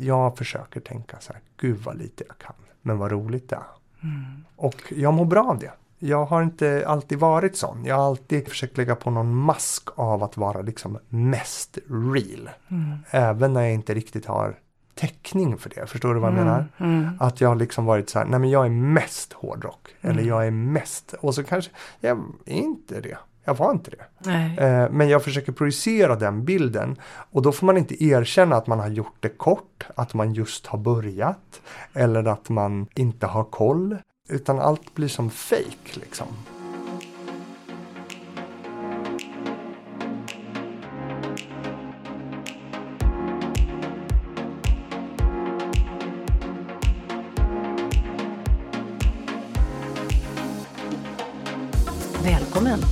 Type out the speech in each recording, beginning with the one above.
Jag försöker tänka så här, gud vad lite jag kan, men vad roligt det är. Mm. Och jag mår bra av det. Jag har inte alltid varit sån. Jag har alltid försökt lägga på någon mask av att vara liksom mest real. Mm. Även när jag inte riktigt har täckning för det. Förstår du vad jag mm. menar? Mm. Att jag har liksom varit så här, nej men jag är mest hårdrock. Eller mm. jag är mest, och så kanske, jag är inte det. Jag var inte det. Eh, men jag försöker projicera den bilden. Och då får man inte erkänna att man har gjort det kort, att man just har börjat. Eller att man inte har koll. Utan allt blir som fake liksom.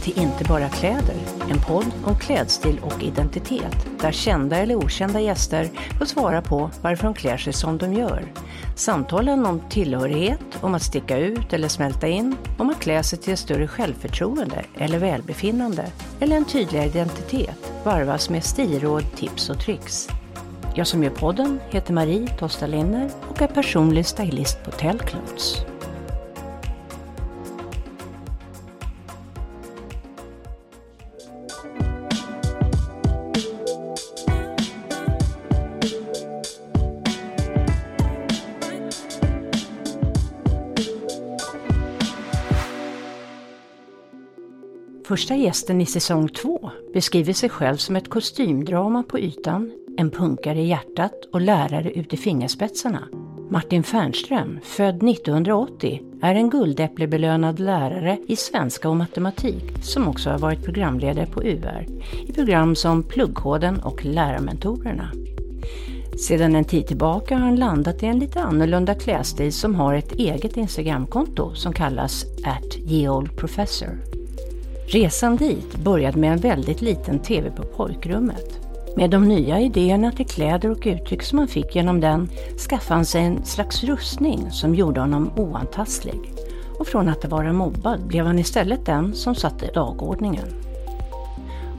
Till Inte bara kläder, en podd om klädstil och identitet där kända eller okända gäster får svara på varför de klär sig som de gör. Samtalen om tillhörighet, om att sticka ut eller smälta in, om att klä sig till ett större självförtroende eller välbefinnande eller en tydligare identitet varvas med stilråd, tips och tricks. Jag som gör podden heter Marie Tosta Linner och är personlig stylist på Tellclothes. Första gästen i säsong två beskriver sig själv som ett kostymdrama på ytan, en punkare i hjärtat och lärare ut i fingerspetsarna. Martin Fernström, född 1980, är en guldäpplebelönad lärare i svenska och matematik som också har varit programledare på UR i program som Pluggkoden och Lärarmentorerna. Sedan en tid tillbaka har han landat i en lite annorlunda klädstil som har ett eget Instagramkonto som kallas at Professor. Resan dit började med en väldigt liten TV på pojkrummet. Med de nya idéerna till kläder och uttryck som han fick genom den skaffade han sig en slags rustning som gjorde honom oantastlig. Och från att vara mobbad blev han istället den som satte dagordningen.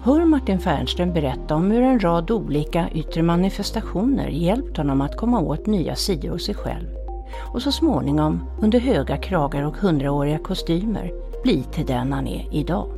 Hör Martin Fernström berätta om hur en rad olika yttre manifestationer hjälpt honom att komma åt nya sidor hos sig själv och så småningom, under höga kragar och hundraåriga kostymer, bli till den han är idag.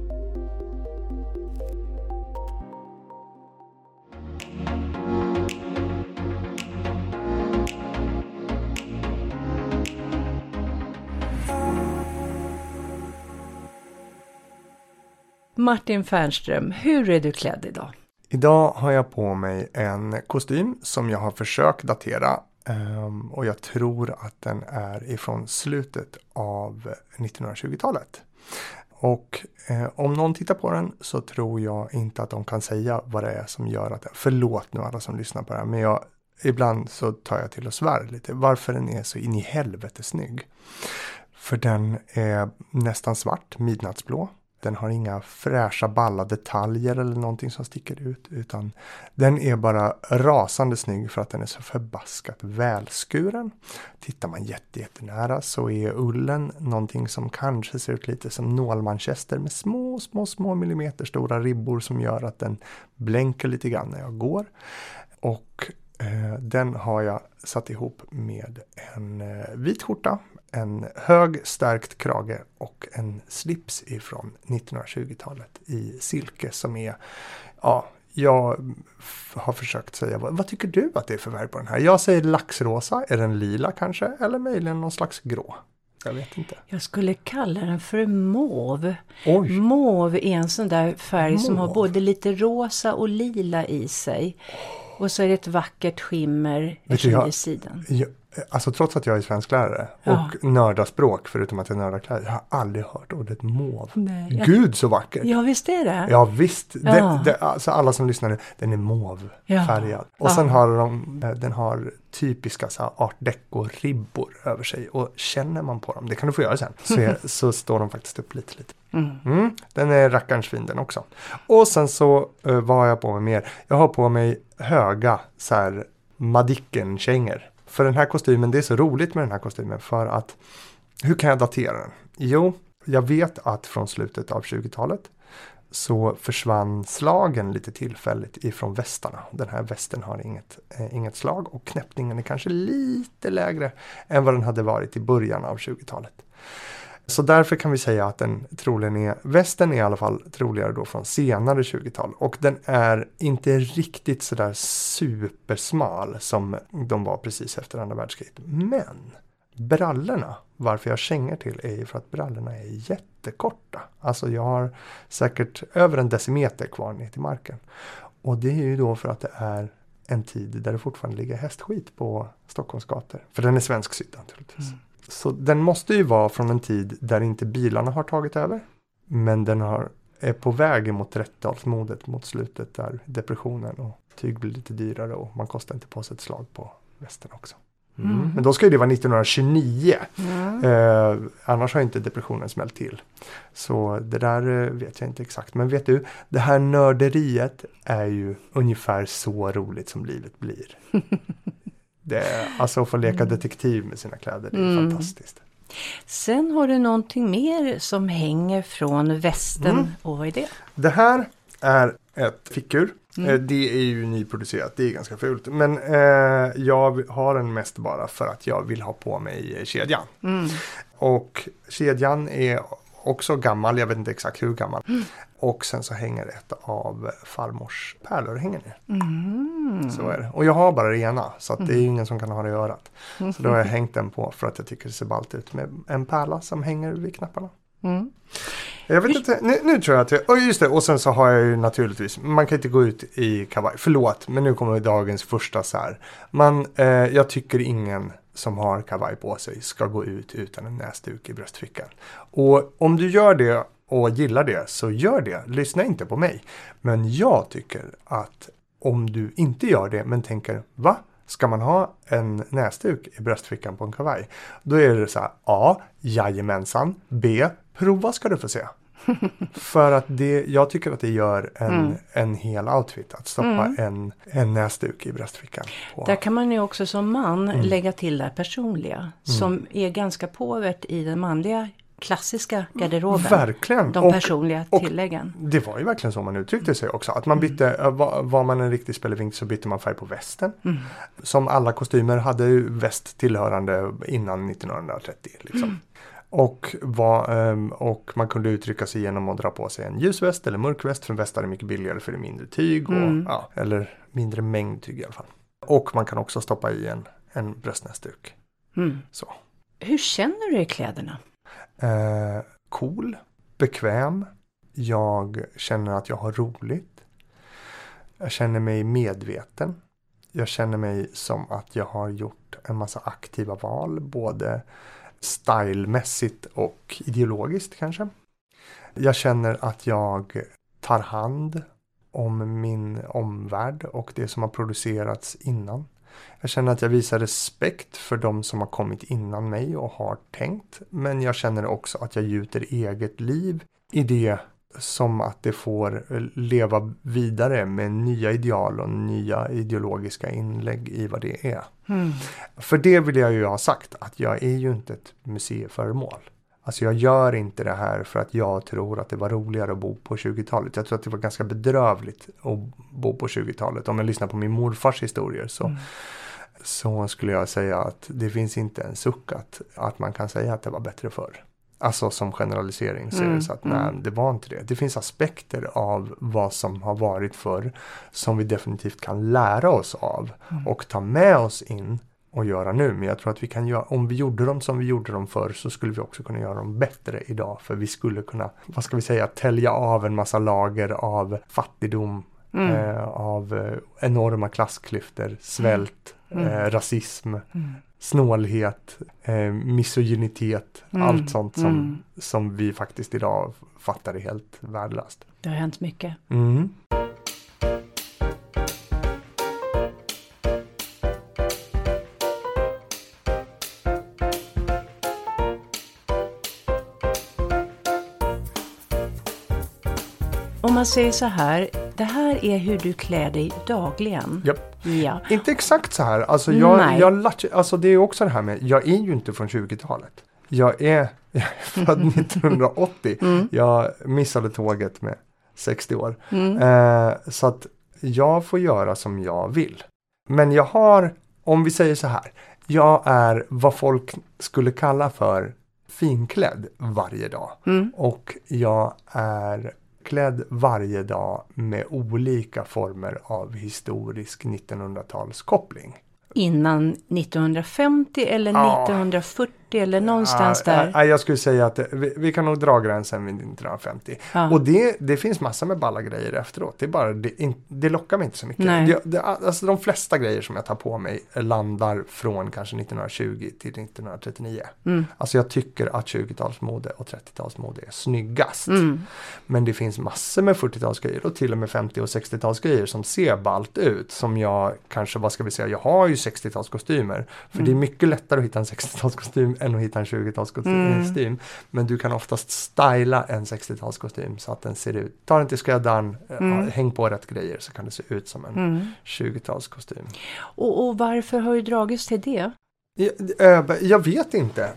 Martin Fernström, hur är du klädd idag? Idag har jag på mig en kostym som jag har försökt datera um, och jag tror att den är ifrån slutet av 1920-talet. Och eh, om någon tittar på den så tror jag inte att de kan säga vad det är som gör att, förlåt nu alla som lyssnar på det här, men jag, ibland så tar jag till och svär lite varför den är så in i helvete snygg. För den är nästan svart, midnattsblå. Den har inga fräscha balla detaljer eller någonting som sticker ut. Utan den är bara rasande snygg för att den är så förbaskat välskuren. Tittar man jättenära så är ullen någonting som kanske ser ut lite som nålmanchester med små, små, små millimeter stora ribbor som gör att den blänker lite grann när jag går. Och eh, den har jag satt ihop med en eh, vit skjorta en hög stärkt krage och en slips ifrån 1920-talet i silke som är, ja, jag har försökt säga, vad, vad, tycker du att det är för färg på den här? Jag säger laxrosa, är den lila kanske? Eller möjligen någon slags grå? Jag vet inte. Jag skulle kalla den för mauve. Mauve är en sån där färg mauve. som har både lite rosa och lila i sig. Och så är det ett vackert skimmer i sidan. Jag, Alltså trots att jag är svensklärare ja. och nördar språk förutom att jag nördar kläder. Jag har aldrig hört ordet. Nej, Gud så vackert! Ja visst är det. Ja visst. Ja. Det, det, alltså alla som lyssnar nu, den är mauvefärgad. Ja. Och sen har de, eh, den har typiska så art deco-ribbor över sig. Och känner man på dem, det kan du få göra sen, så, är, så står de faktiskt upp lite lite. Mm. Mm, den är rackarns fin den också. Och sen så, uh, vad har jag på mig mer? Jag har på mig höga så här Madicken-kängor. För den här kostymen, det är så roligt med den här kostymen för att hur kan jag datera den? Jo, jag vet att från slutet av 20-talet så försvann slagen lite tillfälligt ifrån västarna. Den här västen har inget, eh, inget slag och knäppningen är kanske lite lägre än vad den hade varit i början av 20-talet. Så därför kan vi säga att den troligen är, västen är i alla fall troligare då från senare 20-tal och den är inte riktigt sådär supersmal som de var precis efter andra världskriget. Men brallorna, varför jag kängor till är ju för att brallorna är jättekorta. Alltså jag har säkert över en decimeter kvar ner till marken. Och det är ju då för att det är en tid där det fortfarande ligger hästskit på Stockholms gator. För den är svensksydd naturligtvis. Mm. Så den måste ju vara från en tid där inte bilarna har tagit över. Men den har, är på väg mot 30-talsmodet mot slutet där depressionen och tyg blir lite dyrare och man kostar inte på sig ett slag på västen också. Mm. Men då ska det vara 1929. Mm. Eh, annars har inte depressionen smält till. Så det där eh, vet jag inte exakt. Men vet du, det här nörderiet är ju ungefär så roligt som livet blir. det alltså att få leka mm. detektiv med sina kläder, det är mm. fantastiskt. Sen har du någonting mer som hänger från västen. Mm. Och vad är det? Det här är ett fickur Mm. Eh, det är ju nyproducerat, det är ganska fult. Men eh, jag har den mest bara för att jag vill ha på mig kedjan. Mm. Och kedjan är också gammal, jag vet inte exakt hur gammal. Mm. Och sen så hänger ett av farmors pärlor hänger ner. Mm. Så är det. Och jag har bara det ena så det är ingen som kan ha det i örat. Så då har jag hängt den på för att jag tycker det ser ballt ut med en pärla som hänger vid knapparna. Mm. Jag vet inte, nu, nu, tror jag att jag, och just det, och sen så har jag ju naturligtvis, man kan inte gå ut i kavaj, förlåt, men nu kommer dagens första så här. Man, eh, jag tycker ingen som har kavaj på sig ska gå ut utan en näsduk i bröstfickan. Och om du gör det och gillar det, så gör det, lyssna inte på mig. Men jag tycker att om du inte gör det, men tänker, va? Ska man ha en näsduk i bröstfickan på en kavaj? Då är det så här, A. Jajamensan. B. Prova ska du få se. För att det, jag tycker att det gör en, mm. en hel outfit att stoppa mm. en, en näsduk i bröstfickan. På. Där kan man ju också som man mm. lägga till det personliga. Mm. Som är ganska påvert i den manliga klassiska garderoben. Verkligen. De personliga och, tilläggen. Och det var ju verkligen så man uttryckte sig också. Att man mm. bytte, var, var, man en riktig spelevink så bytte man färg på västen. Mm. Som alla kostymer hade väst tillhörande innan 1930. Liksom. Mm. Och, var, ehm, och man kunde uttrycka sig genom att dra på sig en ljusväst eller mörkväst. För en väst är mycket billigare för det är mindre tyg. Och, mm. ja, eller mindre mängd tyg i alla fall. Och man kan också stoppa i en, en bröstnäsduk. Mm. Så. Hur känner du i kläderna? Eh, cool, bekväm. Jag känner att jag har roligt. Jag känner mig medveten. Jag känner mig som att jag har gjort en massa aktiva val. Både stylmässigt och ideologiskt kanske. Jag känner att jag tar hand om min omvärld och det som har producerats innan. Jag känner att jag visar respekt för de som har kommit innan mig och har tänkt. Men jag känner också att jag gjuter eget liv i det som att det får leva vidare med nya ideal och nya ideologiska inlägg i vad det är. Mm. För det vill jag ju ha sagt att jag är ju inte ett museiföremål. Alltså jag gör inte det här för att jag tror att det var roligare att bo på 20-talet. Jag tror att det var ganska bedrövligt att bo på 20-talet. Om jag lyssnar på min morfars historier så, mm. så skulle jag säga att det finns inte en suck att, att man kan säga att det var bättre förr. Alltså som generalisering så är det så att nej, mm. det var inte det. Det finns aspekter av vad som har varit förr som vi definitivt kan lära oss av mm. och ta med oss in och göra nu. Men jag tror att vi kan göra, om vi gjorde dem som vi gjorde dem förr så skulle vi också kunna göra dem bättre idag. För vi skulle kunna, vad ska vi säga, tälja av en massa lager av fattigdom, mm. eh, av eh, enorma klassklyftor, svält, mm. eh, rasism, mm snålhet, eh, misogynitet, mm. allt sånt som, mm. som vi faktiskt idag fattar är helt värdelöst. Det har hänt mycket. Mm. Om man säger så här, det här är hur du klär dig dagligen. Yep. Ja. Inte exakt så här. Alltså, jag, jag, alltså det är också det här med, jag är ju inte från 20-talet. Jag är, jag är född 1980. Mm. Jag missade tåget med 60 år. Mm. Eh, så att jag får göra som jag vill. Men jag har, om vi säger så här, jag är vad folk skulle kalla för finklädd varje dag. Mm. Och jag är klädd varje dag med olika former av historisk 1900-talskoppling. Innan 1950 eller Ja. 1940 eller någonstans Ja, där. ja, jag skulle säga att vi, vi kan nog dra gränsen vid 1950. Ja. Och det, det finns massor med balla grejer efteråt. Det, är bara, det, in, det lockar mig inte så mycket. Det, det, alltså de flesta grejer som jag tar på mig landar från kanske 1920 till 1939. Mm. Alltså jag tycker att 20-talsmode och 30-talsmode är snyggast. Mm. Men det finns massor med 40-talsgrejer och till och med 50 och 60-talsgrejer som ser ballt ut. Som jag kanske, vad ska vi säga, jag har ju 60-talskostymer. För det är mycket lättare att hitta en 60-talskostym än att hitta en 20-talskostym. Mm. Men du kan oftast styla en 60-talskostym så att den ser ut. Ta den till skräddaren, eh, Mm. häng på rätt grejer så kan det se ut som en Mm. 20-talskostym. Och, och varför har du dragits till det? Jag, eh, jag vet inte.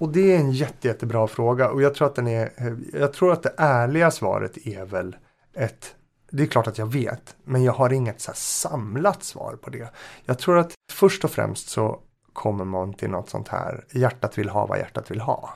Och det är en jätte, jättebra fråga och jag tror att den är, eh, jag tror att det ärliga svaret är väl ett det är klart att jag vet, men jag har inget så samlat svar på det. Jag tror att först och främst så kommer man till något sånt här, hjärtat vill ha vad hjärtat vill ha.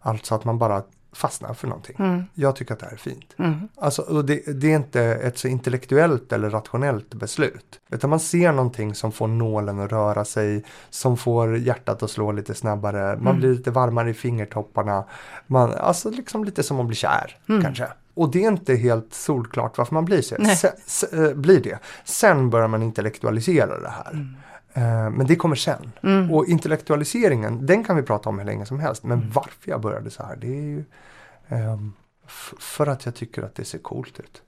Alltså att man bara fastnar för någonting. Mm. Jag tycker att det här är fint. Mm. Alltså, och det, det är inte ett så intellektuellt eller rationellt beslut. Utan man ser någonting som får nålen att röra sig, som får hjärtat att slå lite snabbare, man Mm. blir lite varmare i fingertopparna. Man, alltså liksom lite som man blir kär, Mm. kanske. Och det är inte helt solklart varför man blir så. Sen, se, eh, blir det. Sen börjar man intellektualisera det här. Eh, Men det kommer sen. Mm. Och intellektualiseringen, den kan vi prata om hur länge som helst. Men varför jag började så här, det är ju f- för att jag tycker att det ser coolt ut.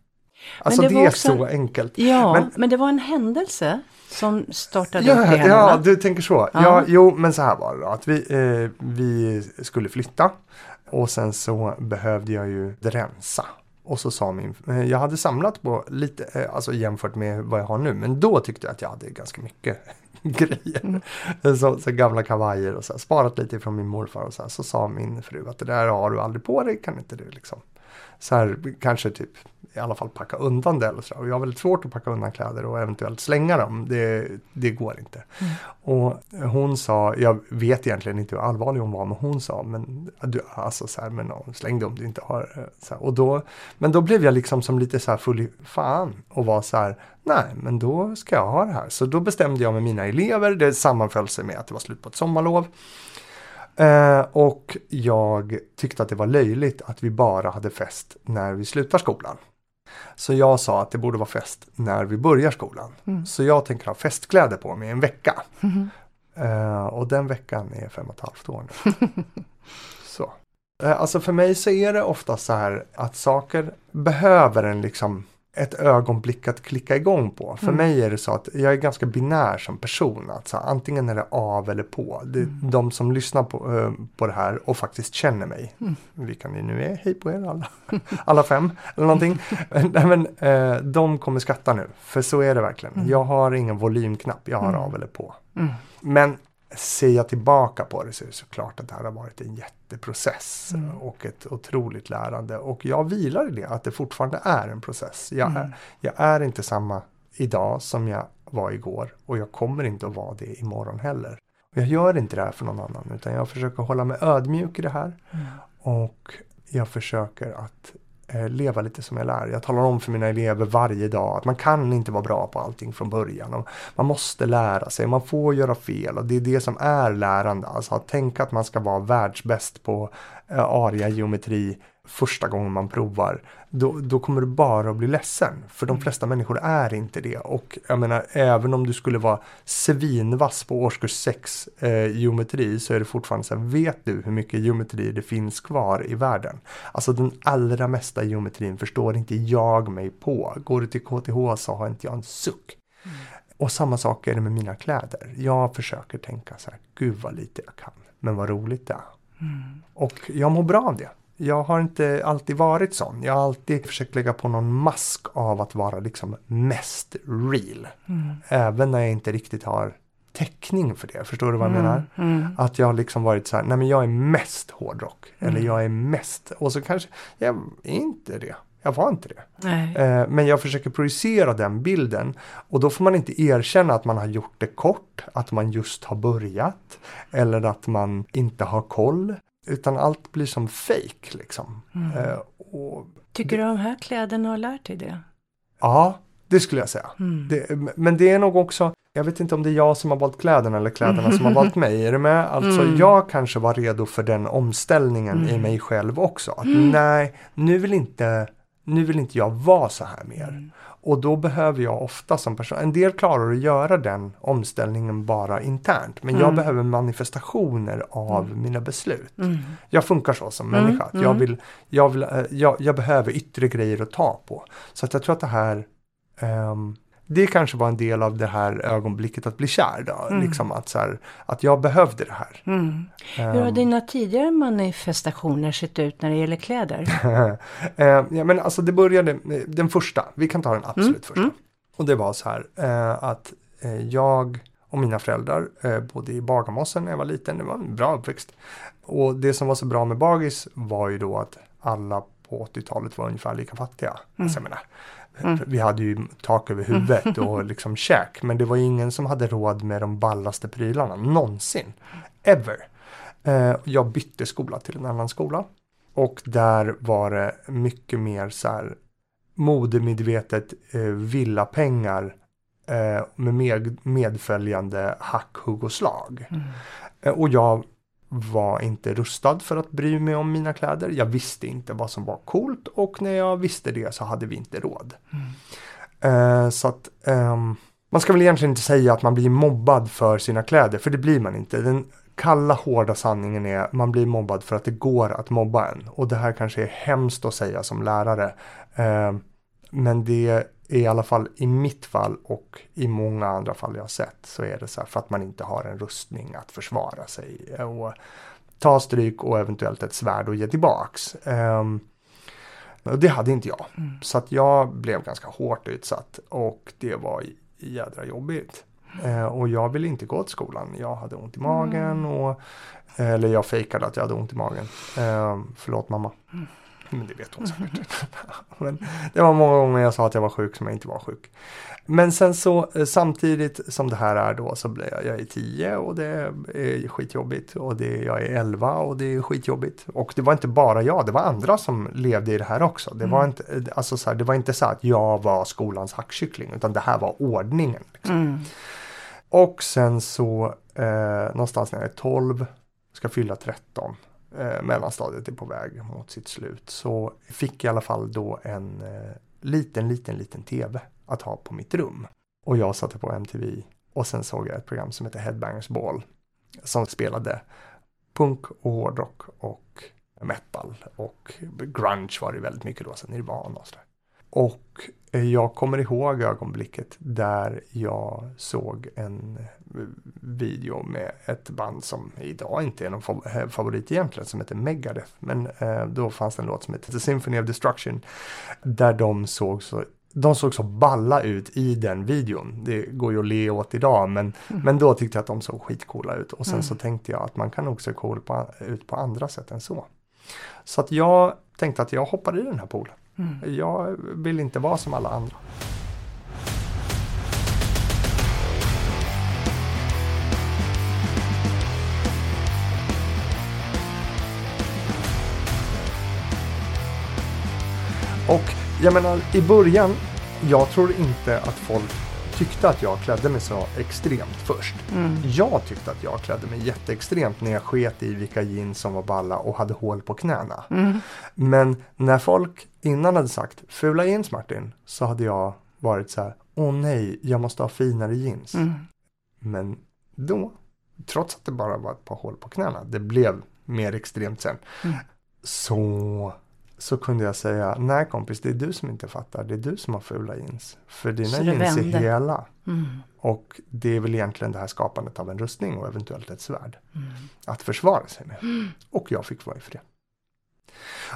Alltså det det, är så enkelt. Ja, men, Men- det var en händelse som startade upp Ja, det hela. ja, du tänker så. Ja. Ja. jo, men så här var det då, att vi, eh, vi skulle flytta och sen så behövde jag ju rensa. Och så sa min, eh, jag hade samlat på lite, eh, alltså jämfört med vad jag har nu, men då tyckte jag att jag hade ganska mycket grejer. Mm. Så, så gamla kavajer och så här, sparat lite från min morfar och så här, så sa min fru att det där har du aldrig på dig, kan inte du liksom så här, kanske typ i alla fall packa undan det eller så. Och jag har väldigt svårt att packa undan kläder och eventuellt slänga dem. Det, det går inte. Och hon sa, jag vet egentligen inte hur allvarlig hon var, men hon sa, men du, alltså så här, men släng dem du inte har. eh, Så här. Och då, men då blev jag liksom som lite så här full i fan och var så här, nej, men då ska jag ha det här. Så då bestämde jag med mina elever, det sammanföll sig med att det var slut på ett sommarlov. Eh, och jag tyckte att det var löjligt att vi bara hade fest när vi slutar skolan. Så jag sa att det borde vara fest när vi börjar skolan. Mm. Så jag tänker ha festkläder på mig en vecka. Mhm. Eh, och den veckan är fem och ett halvt år nu. så. Eh, alltså för mig så är det ofta så här att saker behöver en liksom ett ögonblick att klicka igång på. För Mm. mig är det så att jag är ganska binär som person. Att så här, antingen är det av eller på. Det, Mm. De som lyssnar på, eh, på det här och faktiskt känner mig. Mm. Vilka ni nu är, hej på er alla. alla fem eller någonting. Nej, men, eh, de kommer skratta nu. För så är det verkligen. Mm. Jag har ingen volymknapp. Jag har Mm. av eller på. Mm. Men ser jag tillbaka på det så är det såklart att det här har varit en jätteprocess Mm. och ett otroligt lärande. Och jag vilar i det, att det fortfarande är en process. Jag, Mm. är, jag är inte samma idag som jag var igår och jag kommer inte att vara det imorgon heller. Jag gör inte det här för någon annan utan jag försöker hålla mig ödmjuk i det här Mm. och jag försöker att Eh, leva lite som jag lär. Jag talar om för mina elever varje dag att man kan inte vara bra på allting från början. Och man måste lära sig, man får göra fel och det är det som är lärande. Alltså att tänka att man ska vara världsbäst på eh, aria geometri första gången man provar. Då, då kommer du bara att bli ledsen. För de flesta människor är inte det. Och jag menar, även om du skulle vara svinvass på årskurs 6 eh, geometri så är det fortfarande så här, vet du hur mycket geometri det finns kvar i världen? Alltså den allra mesta geometrin förstår inte jag mig på. Går du till KTH så har inte jag en suck. Och samma sak är det med mina kläder. Jag försöker tänka så här, gud vad lite jag kan, men vad roligt det är. Mm. Och jag mår bra av det. Jag har inte alltid varit sån. Jag har alltid försökt lägga på någon mask av att vara liksom mest real. Mm. Även när jag inte riktigt har täckning för det. Förstår du vad jag menar? Mm. Att jag har liksom varit så här, nej men jag är mest hårdrock. Eller Mm. jag är mest, och så kanske, jag är inte det. Jag var inte det. Eh, men jag försöker projicera den bilden och då får man inte erkänna att man har gjort det kort, att man just har börjat eller att man inte har koll. Utan allt blir som fake liksom. Mm. Eh, Tycker du de här kläderna har lärt dig det? ja, det skulle jag säga. Mm. Det, men det är nog också, jag vet inte om det är jag som har valt kläderna eller kläderna som har valt mig. Är du med? Alltså Mm. jag kanske var redo för den omställningen i Mm. mig själv också. Att Mm. nej, nu vill, inte, nu vill inte jag vara så här mer. Mm. Och då behöver jag ofta som person, en del klarar att göra den omställningen bara internt. Men jag Mm. behöver manifestationer av mina beslut. Mm. Jag funkar så som Mm, människa. Jag, mm. vill, jag, vill, eh, jag, jag behöver yttre grejer att ta på. Så att jag tror att det här ehm, det kanske var en del av det här ögonblicket att bli kär. Då. Mm. Liksom att, så här, att jag behövde det här. Mm. Hur har Ehm, dina tidigare manifestationer sett ut när det gäller kläder? Eh, ja, men alltså det började, den första, vi kan ta den absolut Mm, första. mm. Och det var så här eh, att eh, jag och mina föräldrar eh, bodde i Bagarmossen när jag var liten. Det var en bra uppväxt. Och det som var så bra med Bagis var ju då att alla på 80-talet var ungefär lika fattiga. Alltså, jag menar, Mm. Vi hade ju tak över huvudet och liksom käk. Men det var ingen som hade råd med de ballaste prylarna någonsin. Ever. Eh, jag bytte skola till en annan skola. Och där var det mycket mer så här modemedvetet eh, villapengar eh, med, med medföljande hack, hugg och slag. Mm. Och jag var inte rustad för att bry mig om mina kläder. Jag visste inte vad som var coolt och när jag visste det så hade vi inte råd. Eh, så att ehm, man ska väl egentligen inte säga att man blir mobbad för sina kläder, för det blir man inte. Den kalla hårda sanningen är man blir mobbad för att det går att mobba en. Och det här kanske är hemskt att säga som lärare. Eh, men det i alla fall i mitt fall och i många andra fall jag har sett så är det så här för att man inte har en rustning att försvara sig och ta stryk och eventuellt ett svärd och ge tillbaks. Och det hade inte jag. Mm. Så att jag blev ganska hårt utsatt och det var jädra jobbigt. Eh, och jag ville inte gå till skolan. Jag hade ont i magen och eller jag fejkade att jag hade ont i magen. Eh, förlåt mamma. Men det vet hon säkert. Men det var många gånger jag sa att jag var sjuk som jag inte var sjuk. Men sen så eh, samtidigt som det här är då så blir jag, jag är 10 och det är skitjobbigt och det, jag är 11 och det är skitjobbigt. Och det var inte bara jag, det var andra som levde i det här också. Det, var, inte, alltså så här, det var inte så att jag var skolans hackkyckling utan det här var ordningen. Liksom. Mm. Och sen så eh, någonstans när jag är 12, ska fylla 13, eh, mellanstadiet är på väg mot sitt slut, så fick jag i alla fall då en eh, liten, liten, liten tv att ha på mitt rum. Och jag satte på MTV och sen såg jag ett program som heter Headbangers Ball som spelade punk och hårdrock och metal och grunge var det väldigt mycket då, sen Nirvana och sådär. Och eh, jag kommer ihåg ögonblicket där jag såg en eh, video med ett band som idag inte är någon eh, favorit egentligen som heter Megadeth. Men då fanns det en låt som heter The Symphony of Destruction där de såg så de såg så balla ut i den videon. Det går ju att le åt idag men, men då tyckte jag att de såg skitcoola ut. Och sen så tänkte jag att man kan också se cool på, ut på andra sätt än så. Så att jag tänkte att jag hoppar i den här poolen. Mm. Jag vill inte vara som alla andra. Och jag menar i början, jag tror inte att folk tyckte att jag klädde mig så extremt först. Mm. Jag tyckte att jag klädde mig jätteextremt när jag sket i vilka jeans som var balla och hade hål på knäna. Mm. Men när folk innan hade sagt fula jeans Martin så hade jag varit så här åh nej, jag måste ha finare jeans. Mm. Men då, trots att det bara var ett par hål på knäna, det blev mer extremt sen, Mm. så, så kunde jag säga nej kompis, det är du som inte fattar, det är du som har fula jeans. För dina Så jeans är hela. Mm. Och det är väl egentligen det här skapandet av en rustning och eventuellt ett svärd Mm. att försvara sig med. Och jag fick vara i fred.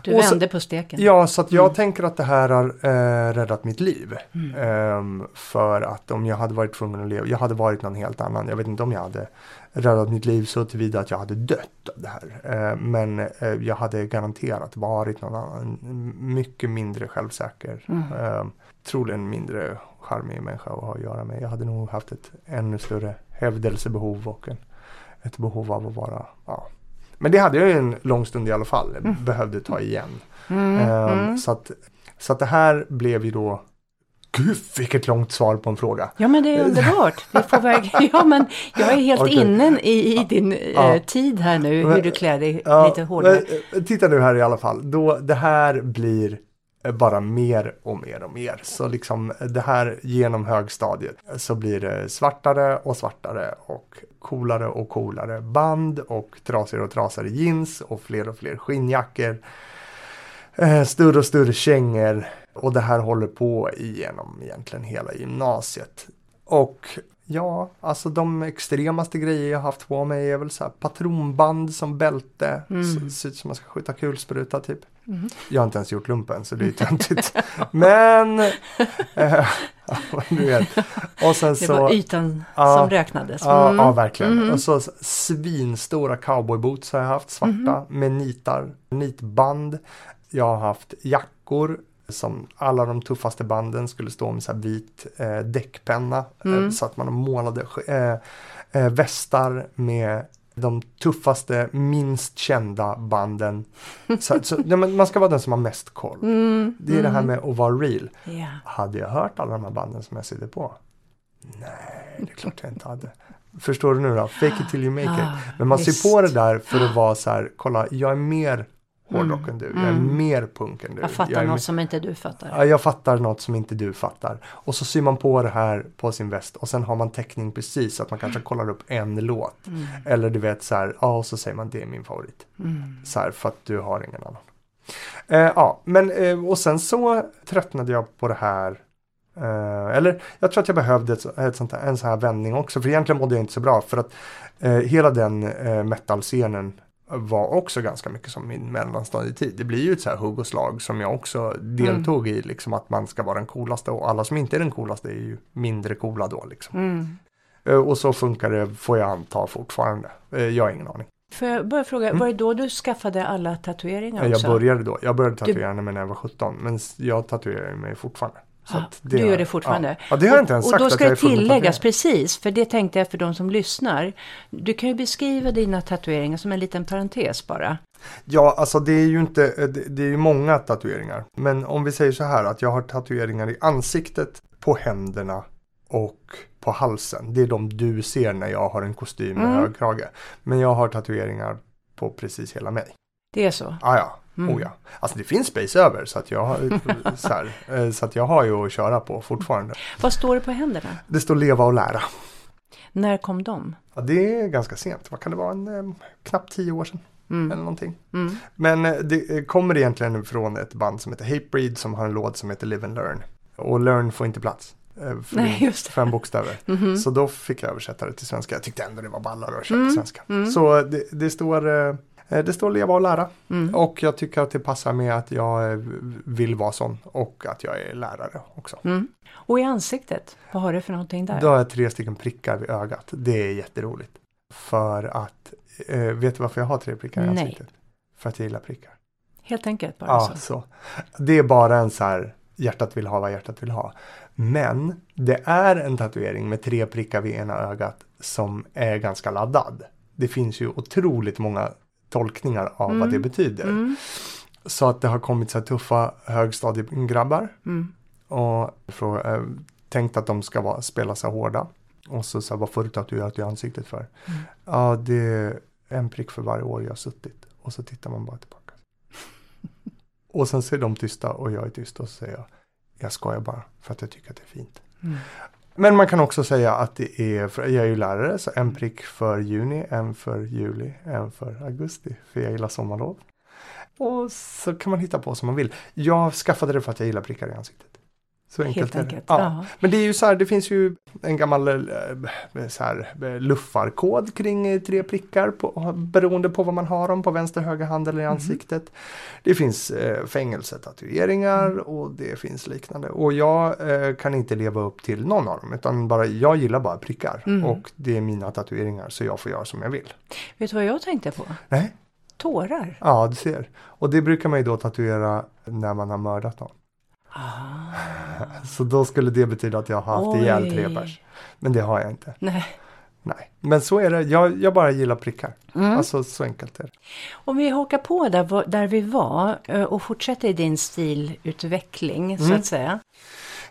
Du Och så- vände på steken. Ja, så att jag Mm. tänker att det här har eh, räddat mitt liv. Ehm, för att om jag hade varit tvungen att leva, jag hade varit någon helt annan. Jag vet inte om jag hade räddat mitt liv så tillvida att jag hade dött av det här. Eh, men eh, jag hade garanterat varit någon annan, mycket mindre självsäker. Mm. Eh, troligen mindre charmig människa att ha att göra med. Jag hade nog haft ett ännu större hävdelsebehov och en, ett behov av att vara, ja. Men det hade jag ju en lång stund i alla fall, behövde ta igen. Mm, mm. Så, att, så att det här blev ju då Gud vilket långt svar på en fråga. Ja men det är underbart. Vi får väg... Ja men jag är helt Okej. inne i, i din Ja. eh, tid här nu, Men- hur du klär dig Ja, lite hårdare. men, eh, titta nu här i alla fall. Då, det här blir eh, bara mer och mer och mer. Så liksom eh, det här genom högstadiet eh, så blir det svartare och svartare och coolare och coolare band och trasigare och trasigare jeans och fler och fler skinnjackor. Eh, större och större kängor och det här håller på igenom egentligen hela gymnasiet. Och ja, alltså de extremaste grejer jag haft på mig är väl så patronband som bälte. Mm. Ser ut som man ska skjuta kulspruta typ. Mm. Jag har inte ens gjort lumpen så det är ju töntigt. Men, eh, ja. Och sen Det så. var ytan Ja, som räknades. Ja, Mm. ja verkligen. Mm. Och så svinstora cowboyboots har jag haft, svarta Mhm. med nitar, nitband. Jag har haft jackor som alla de tuffaste banden skulle stå med så vit eh, däckpenna. Mm. Eh, så att man målade eh, eh, västar med de tuffaste, minst kända banden. Så, så, nej, man ska vara den som har mest koll. Mm. Det är det här mm. med att vara real. Ja. Hade jag hört alla de här banden som jag sitter på? Nej, det är klart jag inte hade. Förstår du nu då? Fake it till you make it. Ah, Men man visst. ser på det där för att vara så här, kolla, jag är mer hårdrock än du, jag är Mm. mer punk än du. Jag fattar är något mer- som inte du fattar. Ja, jag fattar något som inte du fattar. Och så syr man på det här på sin väst och sen har man täckning precis så att man kanske kollar upp en låt. Mm. Eller du vet så här, ja och så säger man det är min favorit. Mm. Så här för att du har ingen annan. Eh, ja, men eh, och sen så tröttnade jag på det här. Eh, eller jag tror att jag behövde ett, ett sånt en sån här vändning också. För egentligen mådde jag inte så bra. För att eh, hela den eh, metal-scenen var också ganska mycket som min mellanstadietid. Det blir ju ett så här hugg och slag som jag också deltog i. Liksom att man ska vara den coolaste och alla som inte är den coolaste är ju mindre coola då. Liksom. Mm. Eh, och så funkar det, får jag anta fortfarande. Eh, jag har ingen aning. Får jag bara fråga, Mm. var det då du skaffade alla tatueringar Jag också? började då. Jag började tatuera mig när jag var 17. Men jag tatuerar mig fortfarande. Så Ah, att du gör det fortfarande? Ja, ja det har jag inte ens och sagt då att ska det tilläggas, precis, för det tänkte jag för de som lyssnar. Du kan ju beskriva dina tatueringar som en liten parentes bara. Ja, alltså det är ju inte, det, det är ju många tatueringar. Men om vi säger så här att jag har tatueringar i ansiktet, på händerna och på halsen. Det är de du ser när jag har en kostym med Mm. hög krage. Men jag har tatueringar på precis hela mig. Det är så? Ah, ja, Mm. oh ja. Alltså det finns space över så att jag har, så, här, eh, så att jag har ju att köra på fortfarande. Vad står det på händerna? Det står leva och lära. När kom de? Ja, det är ganska sent. Vad kan det vara? En, eh, knappt tio år sedan Mm. eller någonting. Mm. Men eh, det kommer egentligen från ett band som heter Hatebreed som har en låt som heter Live and Learn. Och Learn får inte plats. För Nej, fem bokstäver. Mhm. Så då fick jag översätta det till svenska. Jag tyckte ändå det var ballare att köra Mm, på svenska. mm. Så det, det står det står leva och lära. Mm. Och jag tycker att det passar med att jag eh, vill vara sån och att jag är lärare också. Mm. Och i ansiktet, vad har du för någonting där? Då har jag tre stycken prickar vid ögat. Det är jätteroligt. För att, eh, vet du varför jag har tre prickar i Nej. ansiktet? För att jag gillar prickar. Helt enkelt bara Ja, så. så. Det är bara en så här, hjärtat vill ha vad hjärtat vill ha. Men det är en tatuering med tre prickar vid ena ögat som är ganska laddad. Det finns ju otroligt många tolkningar av vad det betyder. Mm. Så att det har kommit så här tuffa högstadiegrabbar Mm. och frå- eh, tänkt att de ska vara, spela så hårda. Och så sa vad får du tatuerat i ansiktet för? Mm. Ja, det är en prick för varje år jag har suttit. Och så tittar man bara tillbaka. och sen ser de tysta och jag är tyst och så säger jag, jag skojar bara för att jag tycker att det är fint. Mm. Men man kan också säga att det är, jag är ju lärare, så en prick för juni, en för juli, en för augusti, för jag gillar sommarlov. Och så kan man hitta på som man vill. Jag skaffade det för att jag gillar prickar i ansiktet. Så enkelt Helt enkelt, Ja. Men det är ju så här, det finns ju en gammal eh, så här, eh, luffarkod kring eh, tre prickar på, beroende på vad man har dem på vänster, höger hand eller i Mhm. ansiktet. Det finns eh, fängelsetatueringar Mm. och det finns liknande. Och jag eh, kan inte leva upp till någon av dem utan bara, jag gillar bara prickar. Mm. Och det är mina tatueringar så jag får göra som jag vill. Vet du vad jag tänkte på? Nej, Tårar. ja du ser. Och det brukar man ju då tatuera när man har mördat någon. Så då skulle det betyda att jag har haft Oj. ihjäl tre pers. Men det har jag inte. nej. Nej, men så är det. Jag, jag bara gillar prickar. Mm. Alltså så enkelt är det. Om vi hakar på där, där vi var eh, och fortsätter i din stilutveckling så Mm. att säga.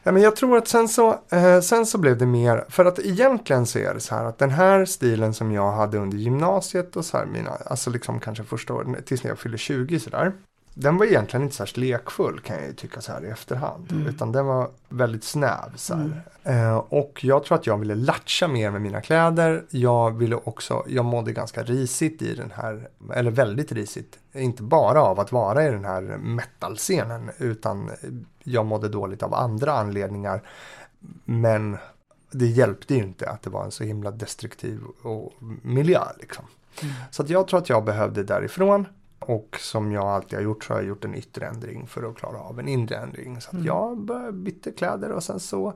Ja, men jag tror att sen så, eh, sen så blev det mer, för att egentligen så är det så här att den här stilen som jag hade under gymnasiet och så här mina, alltså liksom kanske första åren tills när jag fyllde 20 sådär. Den var egentligen inte särskilt lekfull kan jag ju tycka så här i efterhand. Mm. Utan den var väldigt snäv. Så här. Eh, och jag tror att jag ville latcha mer med mina kläder. Jag ville också, jag mådde ganska risigt i den här, eller väldigt risigt. Inte bara av att vara i den här metal-scenen utan jag mådde dåligt av andra anledningar. Men det hjälpte ju inte att det var en så himla destruktiv och miljö liksom. Mm. Så att jag tror att jag behövde därifrån. Och som jag alltid har gjort så har jag gjort en yttre ändring för att klara av en inre ändring. Så att Mm. jag bytte kläder och sen så.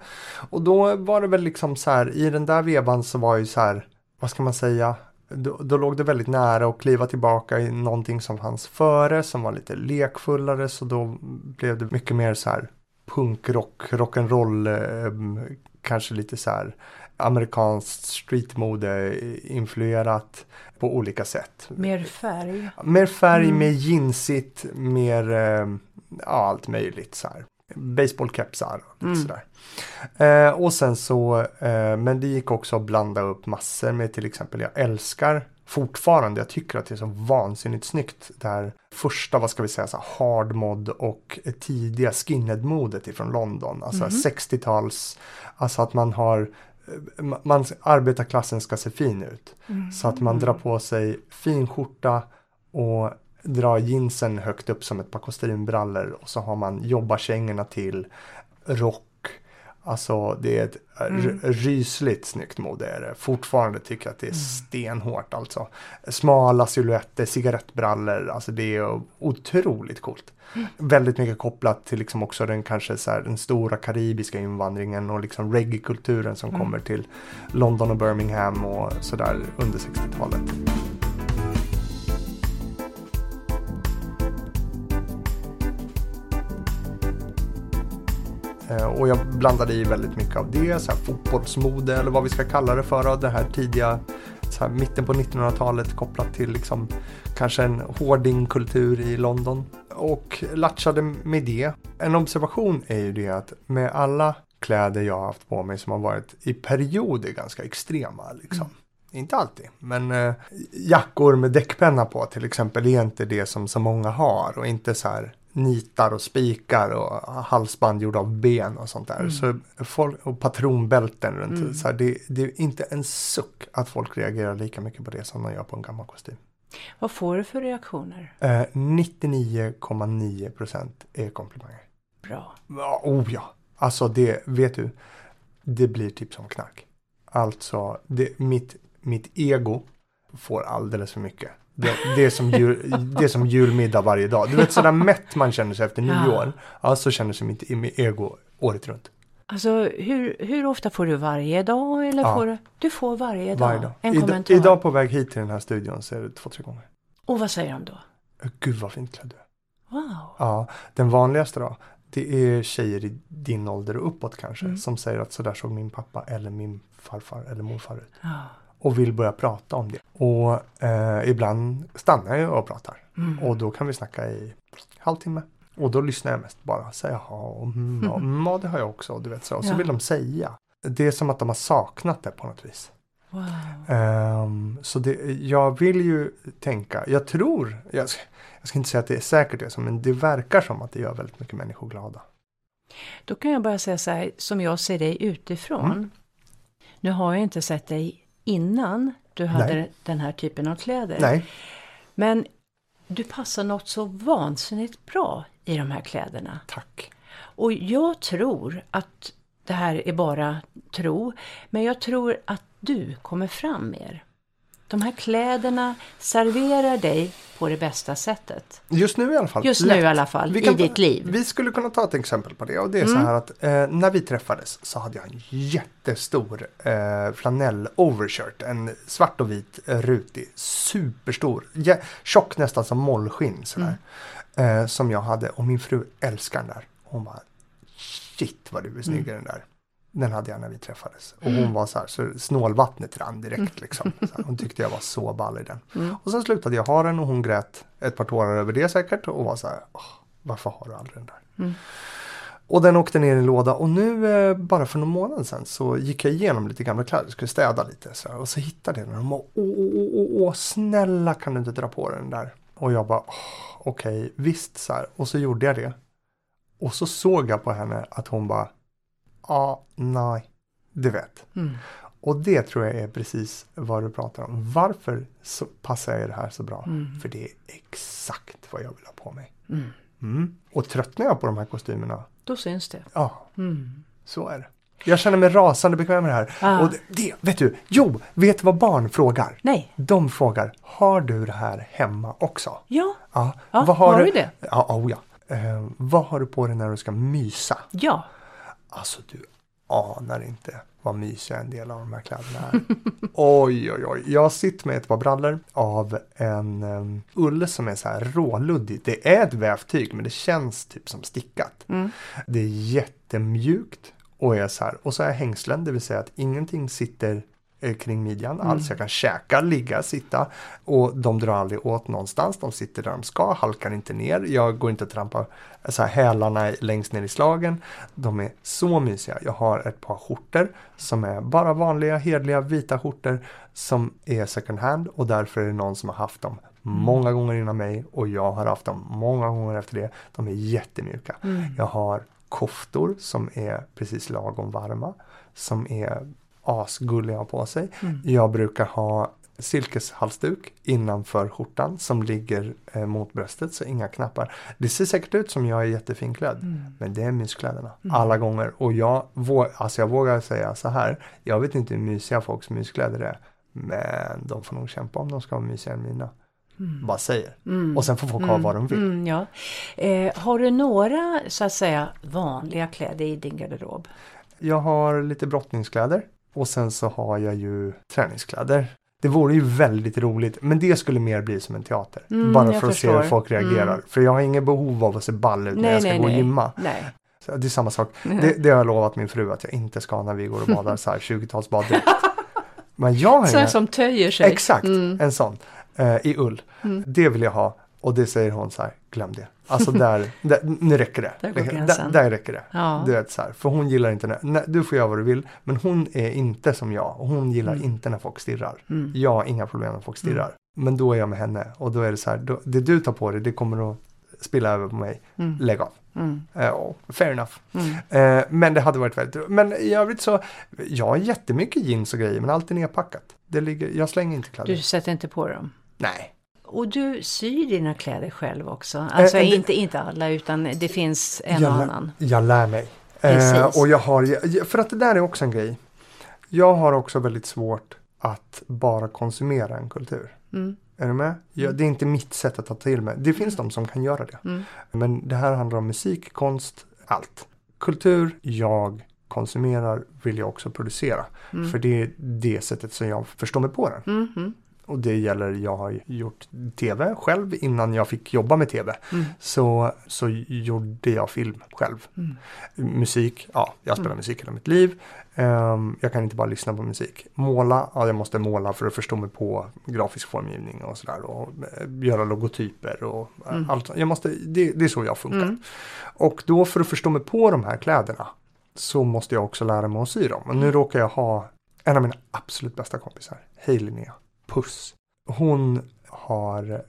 Och då var det väl liksom så här i den där vevan så var ju så här, vad ska man säga? Då, då låg det väldigt nära att kliva tillbaka i någonting som fanns före som var lite lekfullare så då blev det mycket mer så här punkrock, rock'n'roll, eh, kanske lite så här amerikanskt streetmode influerat på olika sätt. Mer färg. Mer färg, Mm. mer jeansigt, mer eh, ja, allt möjligt så här. Baseballkepsar och Mm. sådär. Eh, och sen så, eh, men det gick också att blanda upp massor med till exempel, jag älskar fortfarande, jag tycker att det är så vansinnigt snyggt. Det här första, vad ska vi säga, så hard mod och tidiga skinhead-modet ifrån London. Alltså Mhm. 60-tals, alltså att man har man, arbetarklassen ska se fin ut. Mm. Så att man drar på sig fin skjorta och drar jeansen högt upp som ett par kostymbrallor och så har man jobbarkängorna till rock. Alltså det är ett Mm. rysligt snyggt mode är det. Fortfarande tycker jag att det är stenhårt alltså. Smala silhuetter, cigarettbrallor, alltså det är otroligt coolt. Väldigt mycket kopplat till liksom också den kanske så här, den stora karibiska invandringen och liksom reggae-kulturen som Mm. kommer till London och Birmingham och sådär under 60-talet. Och jag blandade i väldigt mycket av det, så här fotbollsmode eller vad vi ska kalla det för. Det här tidiga, så här mitten på 1900-talet kopplat till liksom kanske en hoardingkultur i London. Och latchade med det. En observation är ju det att med alla kläder jag har haft på mig som har varit i perioder ganska extrema. Liksom. Inte alltid, men eh, jackor med däckpenna på till exempel är inte det som så många har och inte så här nitar och spikar och halsband gjorda av ben och sånt där. Mm. Så folk, och patronbälten runt. Mm. Så här, det, det är inte en suck att folk reagerar lika mycket på det som de gör på en gammal kostym. Vad får du för reaktioner? Eh, 99,9% är komplimanger. Bra. Oh ja, alltså det, vet du, det blir typ som knark. Alltså, det, mitt, mitt ego får alldeles för mycket. Det, det, är som jul, det är som julmiddag varje dag. Du vet sådär mätt man känner sig efter nyår. Ja, så känner sig mitt, ego året runt. Alltså hur, hur ofta får du varje dag? Eller Ja. får du, du får varje dag? Varje dag. En Ida, kommentar. idag på väg hit till den här studion så är det två, tre gånger. Och vad säger de då? Gud vad fint klädd du. Wow. Ja, den vanligaste då. Det är tjejer i din ålder och uppåt kanske. Mm. Som säger att sådär såg min pappa eller min farfar eller morfar ut. Ja. Och vill börja prata om det. Och eh, ibland stannar jag och pratar. Mm. Och då kan vi snacka i halvtimme. Och då lyssnar jag mest bara. Så jaha, mm, ja, mm, ja, det har jag också. Du vet, så. Och så Ja. vill de säga. Det är som att de har saknat det på något vis. Wow. Ehm, så det, jag vill ju tänka, jag tror, jag ska, jag ska inte säga att det är säkert det, men det verkar som att det gör väldigt mycket människor glada. Då kan jag bara säga så här, som jag ser dig utifrån. Mm. Nu har jag inte sett dig innan du hade Nej. den här typen av kläder. Nej, Men du passar något så vansinnigt bra i de här kläderna. tack. Och jag tror att det här är bara tro, men jag tror att du kommer fram mer. De här kläderna serverar dig på det bästa sättet. Just nu i alla fall. Just nu Lätt. i alla fall, Vi i kan ta- ditt liv. Vi skulle kunna ta ett exempel på det och det är Mm. så här att eh, när vi träffades så hade jag en jättestor eh, flanell overshirt. En svart och vit eh, rutig, superstor, jä- tjock nästan som mollskinn sådär. Mm. Eh, som jag hade och min fru älskar den där. Hon bara shit vad du är snygg i Mm. den där. Den hade jag när vi träffades. Och hon var så här, så snålvattnet rann direkt liksom. Här, hon tyckte jag var så ball i den. Mm. Och sen slutade jag ha den och hon grät ett par tårar över det säkert och var så här, "Åh, varför har du aldrig den där? Mm. Och den åkte ner i en låda och nu eh, bara för någon månad sedan så gick jag igenom lite gamla kläder, skulle städa lite så här, och så hittade jag den och de bara, åh, åh, åh, åh, snälla kan du inte dra på den där? Och jag bara, "Åh, okej, visst så här. Och så gjorde jag det. Och så såg jag på henne att hon bara, ja, nej, du vet. Mm. Och det tror jag är precis vad du pratar om. Varför så passar jag det här så bra? Mm. För det är exakt vad jag vill ha på mig. Mm. Mm. Och tröttnar jag på de här kostymerna, Då syns det. ja, Mm. så är det. Jag känner mig rasande bekväm med det här. Ah. Och det, det, vet du, jo, vet vad barn frågar? Nej, De frågar, har du det här hemma också? ja, Ja, Ja, vad har du? det? Ja, oh ja. Eh, vad har du på dig när du ska mysa? ja. Alltså du anar inte vad mysiga en del av de här kläderna är. oj, oj, oj. Jag sitter med ett par brallor av en um, ull som är så här råluddig. Det är ett vävtyg men det känns typ som stickat. Mm. Det är jättemjukt och är så här. Och så jag hängslen, det vill säga att ingenting sitter kring midjan alls. Jag kan käka, ligga, sitta och de drar aldrig åt någonstans. De sitter där de ska, halkar inte ner. Jag går inte att trampa så här, hälarna längst ner i slagen. De är så mysiga. Jag har ett par skjortor som är bara vanliga, hedliga, vita skjortor som är second hand och därför är det någon som har haft dem många gånger innan mig och jag har haft dem många gånger efter det. De är jättemjuka. Mm. Jag har koftor som är precis lagom varma. Som är asgulliga på sig. Mm. Jag brukar ha silkeshalsduk innanför skjortan som ligger eh, mot bröstet så inga knappar. Det ser säkert ut som jag är jättefinklädd. Mm. Men det är myskläderna alla gånger. Och jag, vå- alltså jag vågar säga så här. Jag vet inte hur mysiga folks myskläder är. Men de får nog kämpa om de ska vara mysigare än mina. Mm. Bara säger. Mm. Och sen får folk ha vad de vill. Mm, ja. eh, har du några så att säga vanliga kläder i din garderob? Jag har lite brottningskläder. Och sen så har jag ju träningskläder. Det vore ju väldigt roligt, men det skulle mer bli som en teater. Mm, bara för att se förstår. hur folk reagerar. Mm. För jag har ingen behov av att se ball ut när jag ska gå och gymma. nej. Så det är samma sak. Det, det har jag lovat min fru att jag inte ska när vi går och badar så här 20-talsbaddräkt. Men jag har inga... som töjer sig. Exakt, Mm. en sån. Eh, I ull. Mm. Det vill jag ha. Och det säger hon så här, glöm det. Alltså där, där nu räcker det. Där där, där räcker det. Ja. Du vet så här, för hon gillar inte när, nej, du får göra vad du vill. Men hon är inte som jag och hon gillar Mm. inte när folk stirrar. Mm. Jag har inga problem när folk stirrar. Men då är jag med henne och då är det så här, då, det du tar på dig det kommer att spilla över på mig. Mm. Lägg av. Mm. Och fair enough. Mm. Eh, men det hade varit väldigt Men i övrigt så, jag har jättemycket jeans och grejer men allt är nedpackat. Det ligger, jag slänger inte kläder. Du sätter inte på dem? Nej. Och du syr dina kläder själv också? Alltså Eh, det- inte, inte alla utan det finns en jag, och annan. Jag lär mig. Precis. Eh, och jag har, för att det där är också en grej. Jag har också väldigt svårt att bara konsumera en kultur. Mm. Är du med? Jag, det är inte mitt sätt att ta till mig. Det finns de som kan göra det. Mm. Men det här handlar om musik, konst, allt. Kultur jag konsumerar vill jag också producera. Mm. För det är det sättet som jag förstår mig på den. Mm. Mm. Och det gäller, jag har gjort tv själv innan jag fick jobba med tv. Mm. Så, så gjorde jag film själv. Mm. Musik, ja, jag spelar Mm. musik hela mitt liv. Ehm, jag kan inte bara lyssna på musik. Måla, ja, jag måste måla för att förstå mig på grafisk formgivning och sådär. Och eh, göra logotyper och eh, Mm. allt. Jag måste, det, det är så jag funkar. Mm. Och då för att förstå mig på de här kläderna så måste jag också lära mig att sy dem. Och nu råkar jag ha en av mina absolut bästa kompisar, Hej Linnea, Puss. Hon har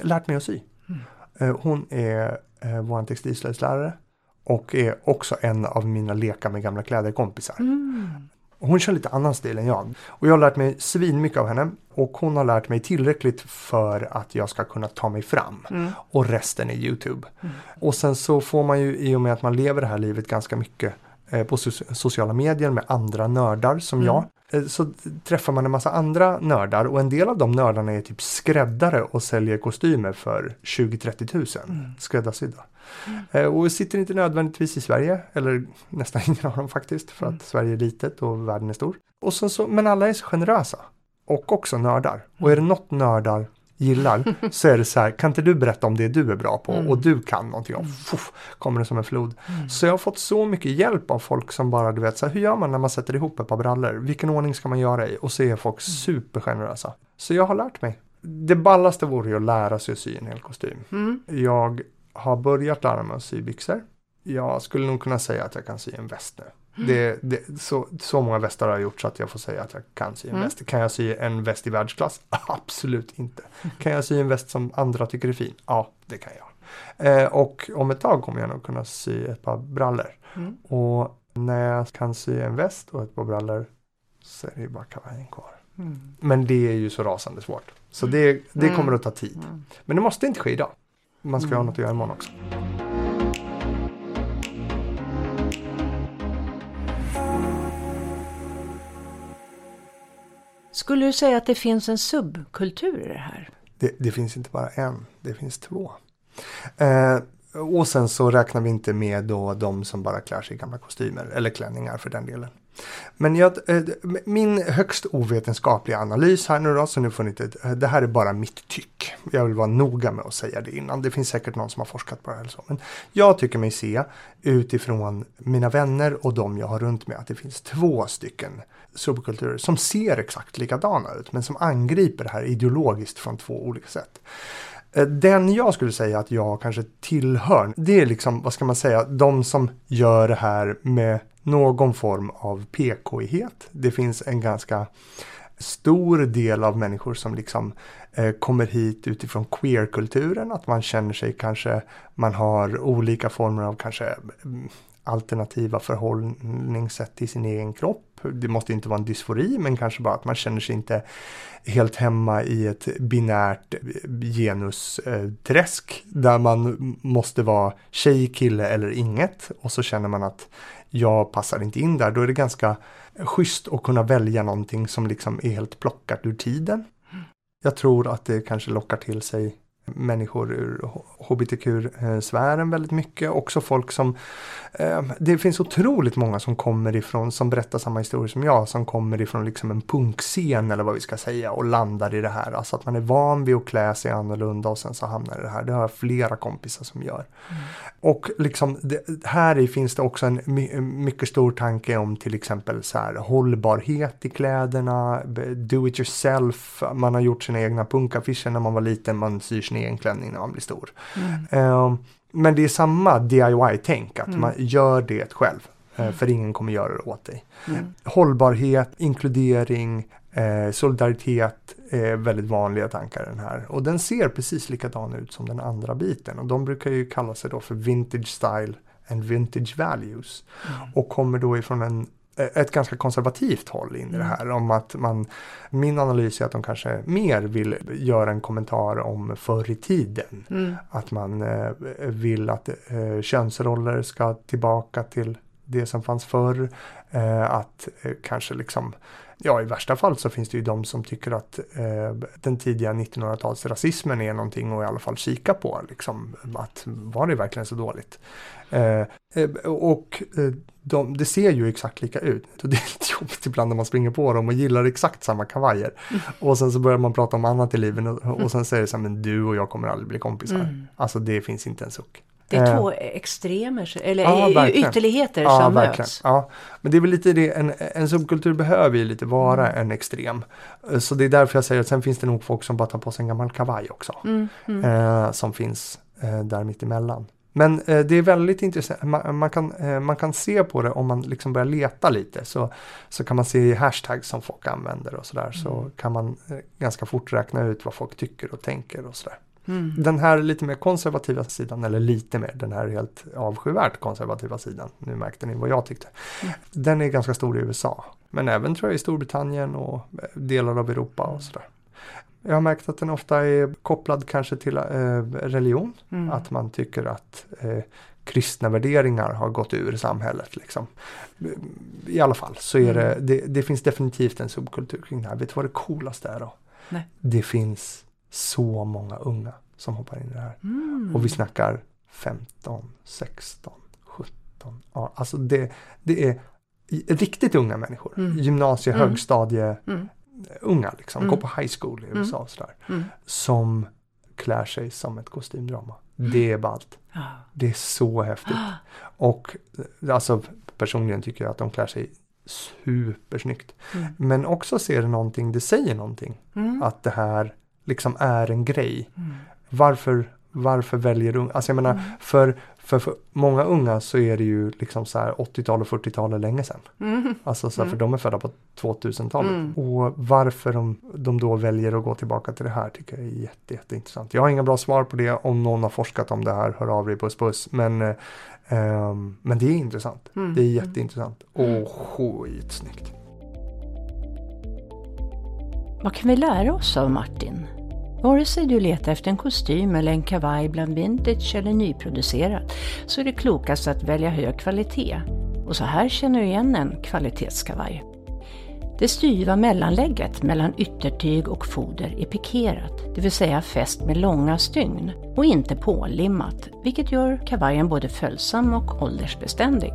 lärt mig att sy. Mm. Eh, Hon är eh, vår textilslöjdslärare och är också en av mina leka med gamla kläder-kompisar. Mm. Hon kör lite annan stil än jag. Och jag har lärt mig svin mycket av henne. Och hon har lärt mig tillräckligt för att jag ska kunna ta mig fram. Mm. Och resten är Youtube. Och sen så får man ju i och med att man lever det här livet ganska mycket på so- sociala medier med andra nördar som Mm. jag. eh, Så träffar man en massa andra nördar och en del av de nördarna är typ skräddare och säljer kostymer för 20-30 tusen Mm. skräddarsydda. Eh, Och sitter inte nödvändigtvis i Sverige, eller nästan ingen av dem faktiskt, för Mm. att Sverige är litet och världen är stor. Och så, men alla är så generösa. Och också nördar. Och är det något nördar gillar så är det så här, kan inte du berätta om det du är bra på Mm. och du kan någonting om, fuff, kommer det som en flod. Så jag har fått så mycket hjälp av folk som bara, du vet, så här, hur gör man när man sätter ihop ett par brallor? Vilken ordning ska man göra i? Och så är folk supergenerösa. Så jag har lärt mig. Det ballaste vore ju att lära sig att sy en hel kostym. Mm. Jag har börjat lära mig att sy byxor. Jag skulle nog kunna säga att jag kan sy en väst nu. Det, det, så, så många västar har jag gjort så att jag får säga att jag kan sy en Mm. väst. Kan jag sy en väst i världsklass? Absolut inte. Kan jag sy en väst som andra tycker är fin? Ja, det kan jag. Eh, och om ett tag kommer jag nog kunna sy ett par brallor. Mm. Och när jag kan sy en väst och ett par brallor så är det ju bara kavajen kvar. Mm. Men det är ju så rasande svårt. Så det, det Mm. kommer att ta tid. Mm. Men det måste inte ske idag. Man ska Mm. ha något att göra imorgon också. Skulle du säga att det finns en subkultur i det här? Det, det finns inte bara en, det finns två. Eh, och sen så räknar vi inte med då de som bara klär sig i gamla kostymer eller klänningar för den delen. Men jag, eh, min högst ovetenskapliga analys här nu då, så nu får ni inte, eh, det här är bara mitt tyck. Jag vill vara noga med att säga det innan. Det finns säkert någon som har forskat på det här eller så. Men jag tycker mig se utifrån mina vänner och de jag har runt mig att det finns två stycken subkulturer som ser exakt likadana ut men som angriper det här ideologiskt från två olika sätt. Eh, den jag skulle säga att jag kanske tillhör, det är liksom, vad ska man säga, de som gör det här med någon form av PK-ighet. Det finns en ganska stor del av människor som liksom eh, kommer hit utifrån queerkulturen, att man känner sig kanske, man har olika former av kanske mm, alternativa förhållningssätt till sin egen kropp. Det måste inte vara en dysfori, men kanske bara att man känner sig inte helt hemma i ett binärt eh, genusträsk där man måste vara tjej, kille eller inget och så känner man att jag passar inte in där. Då är det ganska schysst att kunna välja någonting som liksom är helt plockat ur tiden. Jag tror att det kanske lockar till sig människor ur hbtq-sfären väldigt mycket. Också folk som, eh, det finns otroligt många som kommer ifrån, som berättar samma historia som jag, som kommer ifrån liksom en punkscen eller vad vi ska säga och landar i det här. Alltså att man är van vid att klä sig annorlunda och sen så hamnar det i det här. Det har jag flera kompisar som gör. Och liksom det, här i finns det också en my, mycket stor tanke om till exempel så här hållbarhet i kläderna, do it yourself, man har gjort sina egna punkaffischer när man var liten, man syr sin egen klänning när man blir stor. Eh, men det är samma DIY-tänk, att man gör det själv. eh, För ingen kommer göra det åt dig. Mm. Hållbarhet, inkludering, eh, solidaritet är väldigt vanliga tankar den här. Och den ser precis likadan ut som den andra biten. Och de brukar ju kalla sig då för vintage style and vintage values. Och kommer då ifrån en ett ganska konservativt håll in i det här. Om att man, min analys är att de kanske mer vill göra en kommentar om förr i tiden. Mm. Att man eh, vill att eh, könsroller ska tillbaka till det som fanns förr. Eh, att eh, kanske liksom, ja i värsta fall så finns det ju de som tycker att eh, den tidiga 1900-talsrasismen är någonting att i alla fall kika på. Liksom, att var det verkligen så dåligt? Eh, eh, och eh, de, det ser ju exakt lika ut. Och det är lite jobbigt ibland när man springer på dem och gillar exakt samma kavajer. Och sen så börjar man prata om annat i livet och, och sen säger det så här, men du och jag kommer aldrig bli kompisar. Mm. Alltså det finns inte en suck. Det är Eh, två extremer, eller Ja, ytterligheter Ja, som verkligen. möts. Ja, men det är väl lite det, en, en subkultur behöver ju lite vara en extrem. Eh, Så det är därför jag säger att sen finns det nog folk som bara tar på sig en gammal kavaj också. Mm, mm. Eh, som finns eh, där mitt emellan. Men eh, det är väldigt intressant, man, man, kan, eh, man kan se på det om man liksom börjar leta lite så, så kan man se i hashtags som folk använder och sådär så kan man eh, ganska fort räkna ut vad folk tycker och tänker och sådär. Mm. Den här lite mer konservativa sidan, eller lite mer, den här helt avskyvärt konservativa sidan, nu märkte ni vad jag tyckte. Mm. Den är ganska stor i USA, men även tror jag i Storbritannien och delar av Europa och sådär. Jag har märkt att den ofta är kopplad kanske till eh, religion. Mm. Att man tycker att eh, kristna värderingar har gått ur samhället. Liksom. I alla fall så är det, mm. det, det, finns definitivt en subkultur kring det här. Vet du vad det coolaste är då? Nej. Det finns så många unga som hoppar in i det här. Mm. Och vi snackar 15, 16, 17, ja, alltså det, det är riktigt unga människor. Mm. Gymnasie, mm. högstadie, mm. unga liksom, mm. går på high school i mm. USA och sådär. Mm. Som klär sig som ett kostymdrama. Det är ballt. Det är så häftigt. Och alltså personligen tycker jag att de klär sig supersnyggt. Men också ser det någonting, det säger någonting. Att det här liksom är en grej. Mm. Varför, varför väljer unga? Alltså jag menar, mm. för, för, för många unga så är det ju liksom så här 80-tal och 40-tal länge sedan. Mm. Alltså så här, för mm. de är födda på 2000-talet. Mm. Och varför de, de då väljer att gå tillbaka till det här tycker jag är jätte, jätteintressant. Jag har inga bra svar på det. Om någon har forskat om det här, hör av dig puss puss. Men, eh, men det är intressant. Mm. Det är jätteintressant. Och skitsnyggt. Vad kan vi lära oss av Martin? Vare sig du letar efter en kostym eller en kavaj bland vintage eller nyproducerat så är det klokast att välja hög kvalitet. Och så här känner du igen en kvalitetskavaj. Det styva mellanlägget mellan yttertyg och foder är pikerat, det vill säga fäst med långa stygn och inte pålimmat, vilket gör kavajen både följsam och åldersbeständig.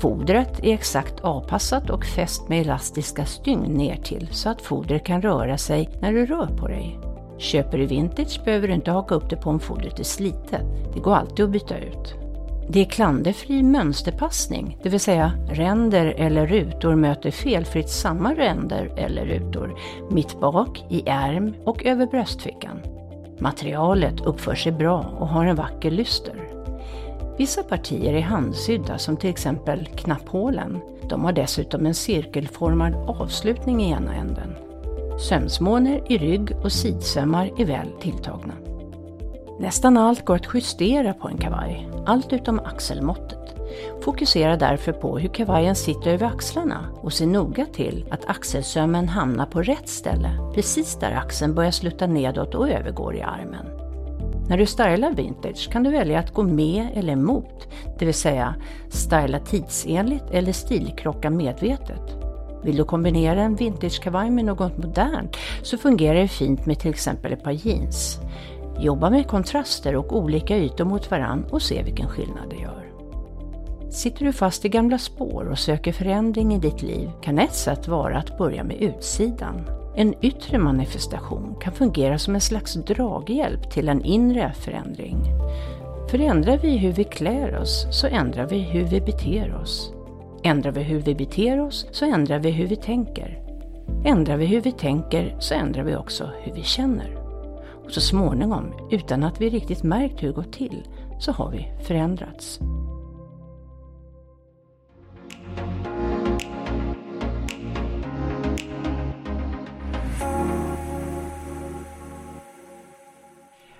Fodret är exakt avpassat och fäst med elastiska stygn ner till så att fodret kan röra sig när du rör på dig. Köper du vintage behöver du inte haka upp det på om fodret är slitet. Det går alltid att byta ut. Det är klanderfri mönsterpassning, det vill säga ränder eller rutor möter felfritt samma ränder eller rutor mitt bak, i ärm och över bröstfickan. Materialet uppför sig bra och har en vacker lyster. Vissa partier är handsydda som till exempel knapphålen. De har dessutom en cirkelformad avslutning i ena änden. Sömsmåner i rygg och sidsömmar är väl tilltagna. Nästan allt går att justera på en kavaj, allt utom axelmåttet. Fokusera därför på hur kavajen sitter över axlarna och se noga till att axelsömmen hamnar på rätt ställe, precis där axeln börjar sluta nedåt och övergår i armen. När du stylar vintage kan du välja att gå med eller emot, det vill säga styla tidsenligt eller stilkrocka medvetet. Vill du kombinera en vintagekavaj med något modernt så fungerar det fint med till exempel ett par jeans. Jobba med kontraster och olika ytor mot varann och se vilken skillnad det gör. Sitter du fast i gamla spår och söker förändring i ditt liv kan ett sätt vara att börja med utsidan. En yttre manifestation kan fungera som en slags draghjälp till en inre förändring. Förändrar vi hur vi klär oss så ändrar vi hur vi beter oss. Ändrar vi hur vi beter oss så ändrar vi hur vi tänker. Ändrar vi hur vi tänker så ändrar vi också hur vi känner. Och så småningom, utan att vi riktigt märkt hur det gått till, så har vi förändrats.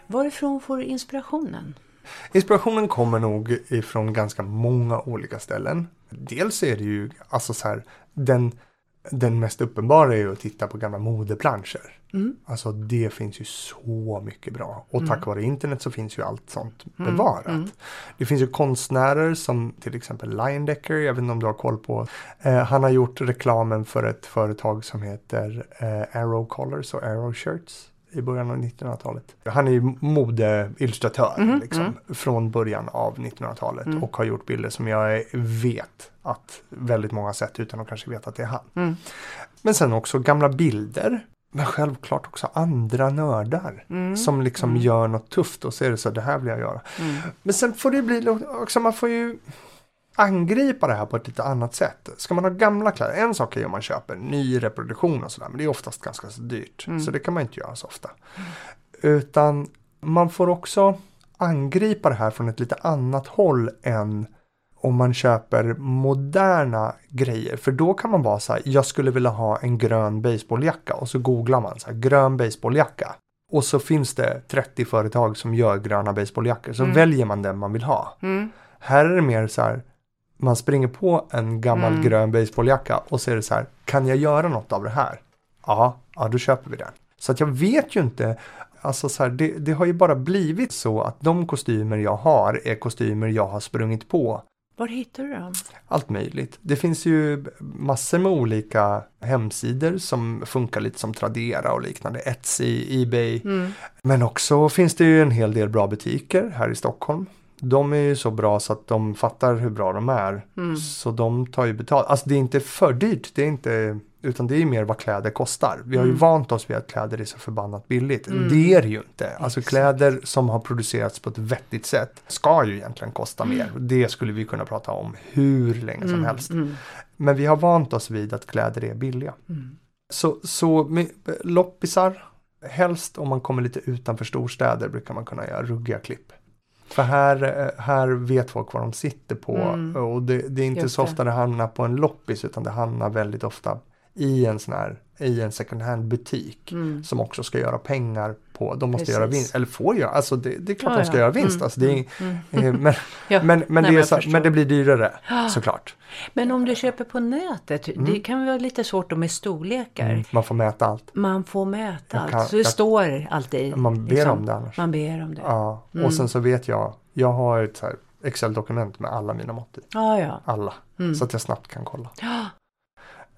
Varifrån får du inspirationen? Inspirationen kommer nog ifrån ganska många olika ställen. Dels är det ju, alltså så här, den, den mest uppenbara är ju att titta på gamla modeplanscher. Mm. Alltså det finns ju så mycket bra. Och mm. tack vare internet så finns ju allt sånt mm. bevarat. Mm. Det finns ju konstnärer som till exempel Leyendecker, jag vet inte om du har koll på. Eh, han har gjort reklamen för ett företag som heter eh, Arrow Colors och Arrow Shirts i början av 1900-talet. Han är ju modeillustratör mm, liksom, mm. från början av 1900-talet mm. och har gjort bilder som jag vet att väldigt många har sett utan att kanske veta att det är han. Mm. Men sen också gamla bilder. Men självklart också andra nördar mm. som liksom mm. gör något tufft och så är det så det här vill jag göra. Men sen får det bli också, man får ju angripa det här på ett lite annat sätt. Ska man ha gamla kläder, en sak är om man köper ny reproduktion och sådär, men det är oftast ganska så dyrt. Mm. Så det kan man inte göra så ofta. Utan man får också angripa det här från ett lite annat håll än om man köper moderna grejer. För då kan man vara så här, jag skulle vilja ha en grön baseballjacka och så googlar man så här, grön baseballjacka. Och så finns det 30 företag som gör gröna baseballjackor. Så Mm. väljer man den man vill ha. Mm. Här är det mer så här. Man springer på en gammal Mm. grön baseballjacka och så är det så här. Kan jag göra något av det här? Ja, ja då köper vi den. Så att jag vet ju inte. Alltså så här, det, det har ju bara blivit så att de kostymer jag har är kostymer jag har sprungit på. Var hittar du dem? Allt möjligt. Det finns ju massor med olika hemsidor som funkar lite som Tradera och liknande. Etsy, Ebay. Mm. Men också finns det ju en hel del bra butiker här i Stockholm. De är ju så bra så att de fattar hur bra de är. Mm. Så de tar ju betalt. Alltså det är inte för dyrt. Det är inte, utan det är mer vad kläder kostar. Vi har ju Mm. vant oss vid att kläder är så förbannat billigt. Mm. Det är det ju inte. Alltså Exakt. kläder som har producerats på ett vettigt sätt ska ju egentligen kosta mer. Det skulle vi kunna prata om hur länge som Mm. helst. Mm. Men vi har vant oss vid att kläder är billiga. Mm. Så, så med, loppisar, helst om man kommer lite utanför storstäder brukar man kunna göra ruggiga klipp. För här, eh, här vet folk vad de sitter på Mm. och det, det är inte Just så det. ofta det hamnar på en loppis utan det hamnar väldigt ofta i en sån här, i en second hand butik Mm. som också ska göra pengar på, de måste Precis. göra vinst, eller får göra, alltså det, det är klart Ja, de ska ja. göra vinst, Mm, alltså det är, mm, mm. men, Ja, men, men, nej, det så, men blir dyrare såklart. Men om du köper på nätet, Mm. det kan vara lite svårt då med storlekar. Mm, man får mäta allt, Man får mäta allt, kan- så det jag- står alltid. man ber liksom. om det annars. Man ber om det. Ja, Mm. och sen så vet jag, jag har ett så här Excel-dokument med alla mina mått i. ja. Alla. Mm. Så att jag snabbt kan kolla.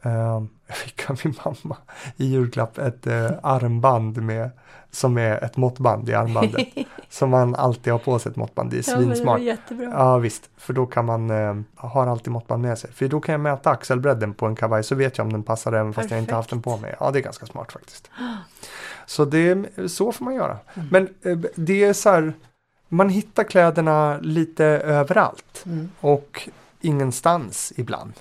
Ehm, jag fick av min mamma i julklapp ett eh, armband med, som är ett måttband i armbandet. som man alltid har på sig ett måttband, Ja, var svinsmart. jättebra. Ja visst, för då kan man, eh, har alltid måttband med sig. För då kan jag mäta axelbredden på en kavaj så vet jag om den passar även fast jag inte haft den på mig. Ja det är ganska smart faktiskt. Så det, så får man göra. Mm. Men eh, det är så här, man hittar kläderna lite överallt Mm. och ingenstans ibland.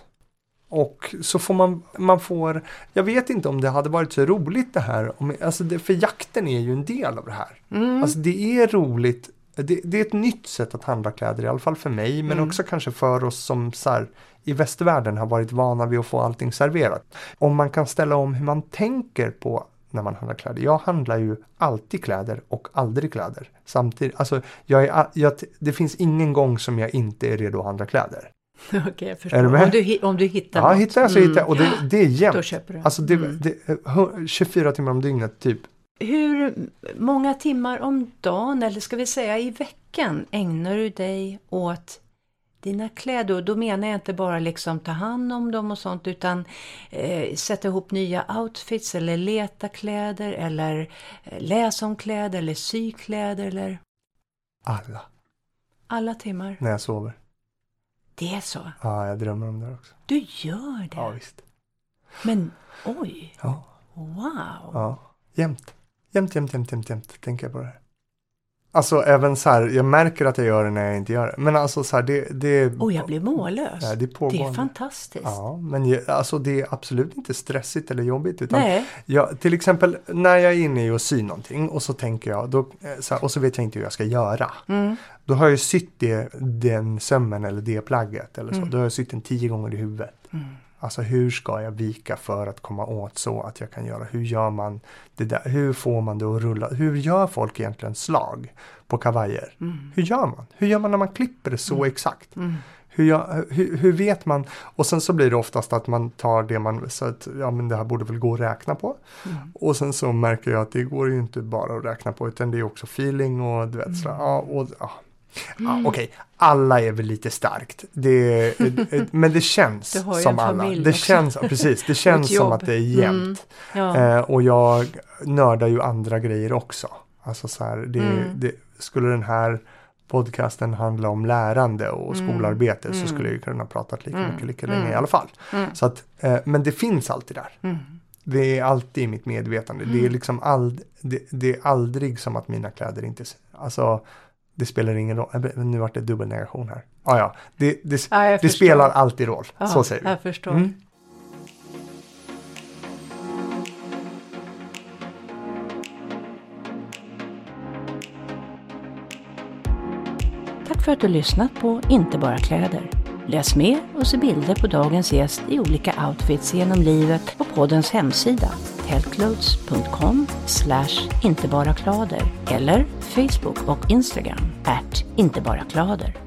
Och så får man, man får, jag vet inte om det hade varit så roligt det här, om, alltså det, för jakten är ju en del av det här. Mm. Alltså det är roligt, det, det är ett nytt sätt att handla kläder, i alla fall för mig, men Mm. också kanske för oss som så här, i västvärlden har varit vana vid att få allting serverat. Om man kan ställa om hur man tänker på när man handlar kläder. Jag handlar ju alltid kläder och aldrig kläder. Samtidigt, alltså jag är, jag, det finns ingen gång som jag inte är redo att handla kläder. Okej, jag förstår. Är du med? Om du, om du hittar Ja, något. hittar jag så Mm. hittar jag. Och det, det är Då jämnt. köper du. Alltså det, Mm. det, hu- 24 timmar om dygnet typ. Hur många timmar om dagen, eller ska vi säga i veckan, ägnar du dig åt dina kläder? Och Då menar jag inte bara liksom ta hand om dem och sånt, utan eh, sätta ihop nya outfits, eller leta kläder, eller eh, läsa om kläder, eller sy kläder, eller Alla. alla timmar. När jag sover. Det är så. Ja, jag drömmer om det också. Du gör det. Ja, visst. Men oj, Ja, wow. ja. Jämt. Jämt, jämt, jämt, jämt, jämt tänker jag på det här. Alltså även så här, jag märker att jag gör det när jag inte gör det. Men alltså så här, det, det, Och jag blir mållös. Ja, det är det är fantastiskt. Ja, men jag- alltså det är absolut inte stressigt eller jobbigt. Utan Nej, jag, till exempel när jag är inne i att sy någonting och så tänker jag, då, eh, så här, och så vet jag inte hur jag ska göra. mm. Då har jag sytt det, den sömmen eller det plagget eller så. Mm. Då har jag sytt den tio gånger i huvudet. Mm. Alltså hur ska jag vika för att komma åt så att jag kan göra, hur gör man det där, hur får man det att rulla, hur gör folk egentligen slag på kavajer? Mm. Hur gör man? Hur gör man när man klipper det så exakt? Mm. Hur, gör, hur, hur vet man? Och sen så blir det oftast att man tar det man, så att ja men det här borde väl gå att räkna på. Mm. Och sen så märker jag att det går ju inte bara att räkna på utan det är också feeling och du vet så, ja, och, ja. Ja, Okej, alla är väl lite starkt. Det, men det känns som alla. Det också. känns, precis, det känns som att det är jämnt. Ja. Eh, och jag nördar ju andra grejer också. Alltså så här, det, Mm. det, skulle den här podcasten handla om lärande och Mm. skolarbete så Mm. skulle jag kunna prata lika Mm. mycket, lika länge Mm. i alla fall. Mm. Så att, eh, men det finns alltid där. Mm. Det är alltid i mitt medvetande. Det är liksom ald, det, det är aldrig som att mina kläder inte, alltså det spelar ingen roll. Eh, Nu vart det dubbelnegation här. Ah, ja, det, det, Ja, jag det spelar alltid roll. Ja, så säger vi. Jag förstår. Mm. Tack för att du lyssnat på Inte bara kläder. Läs mer och se bilder på dagens gäst i olika outfits genom livet på poddens hemsida helclothes.com inte bara kläder eller Facebook och Instagram at inte bara kläder.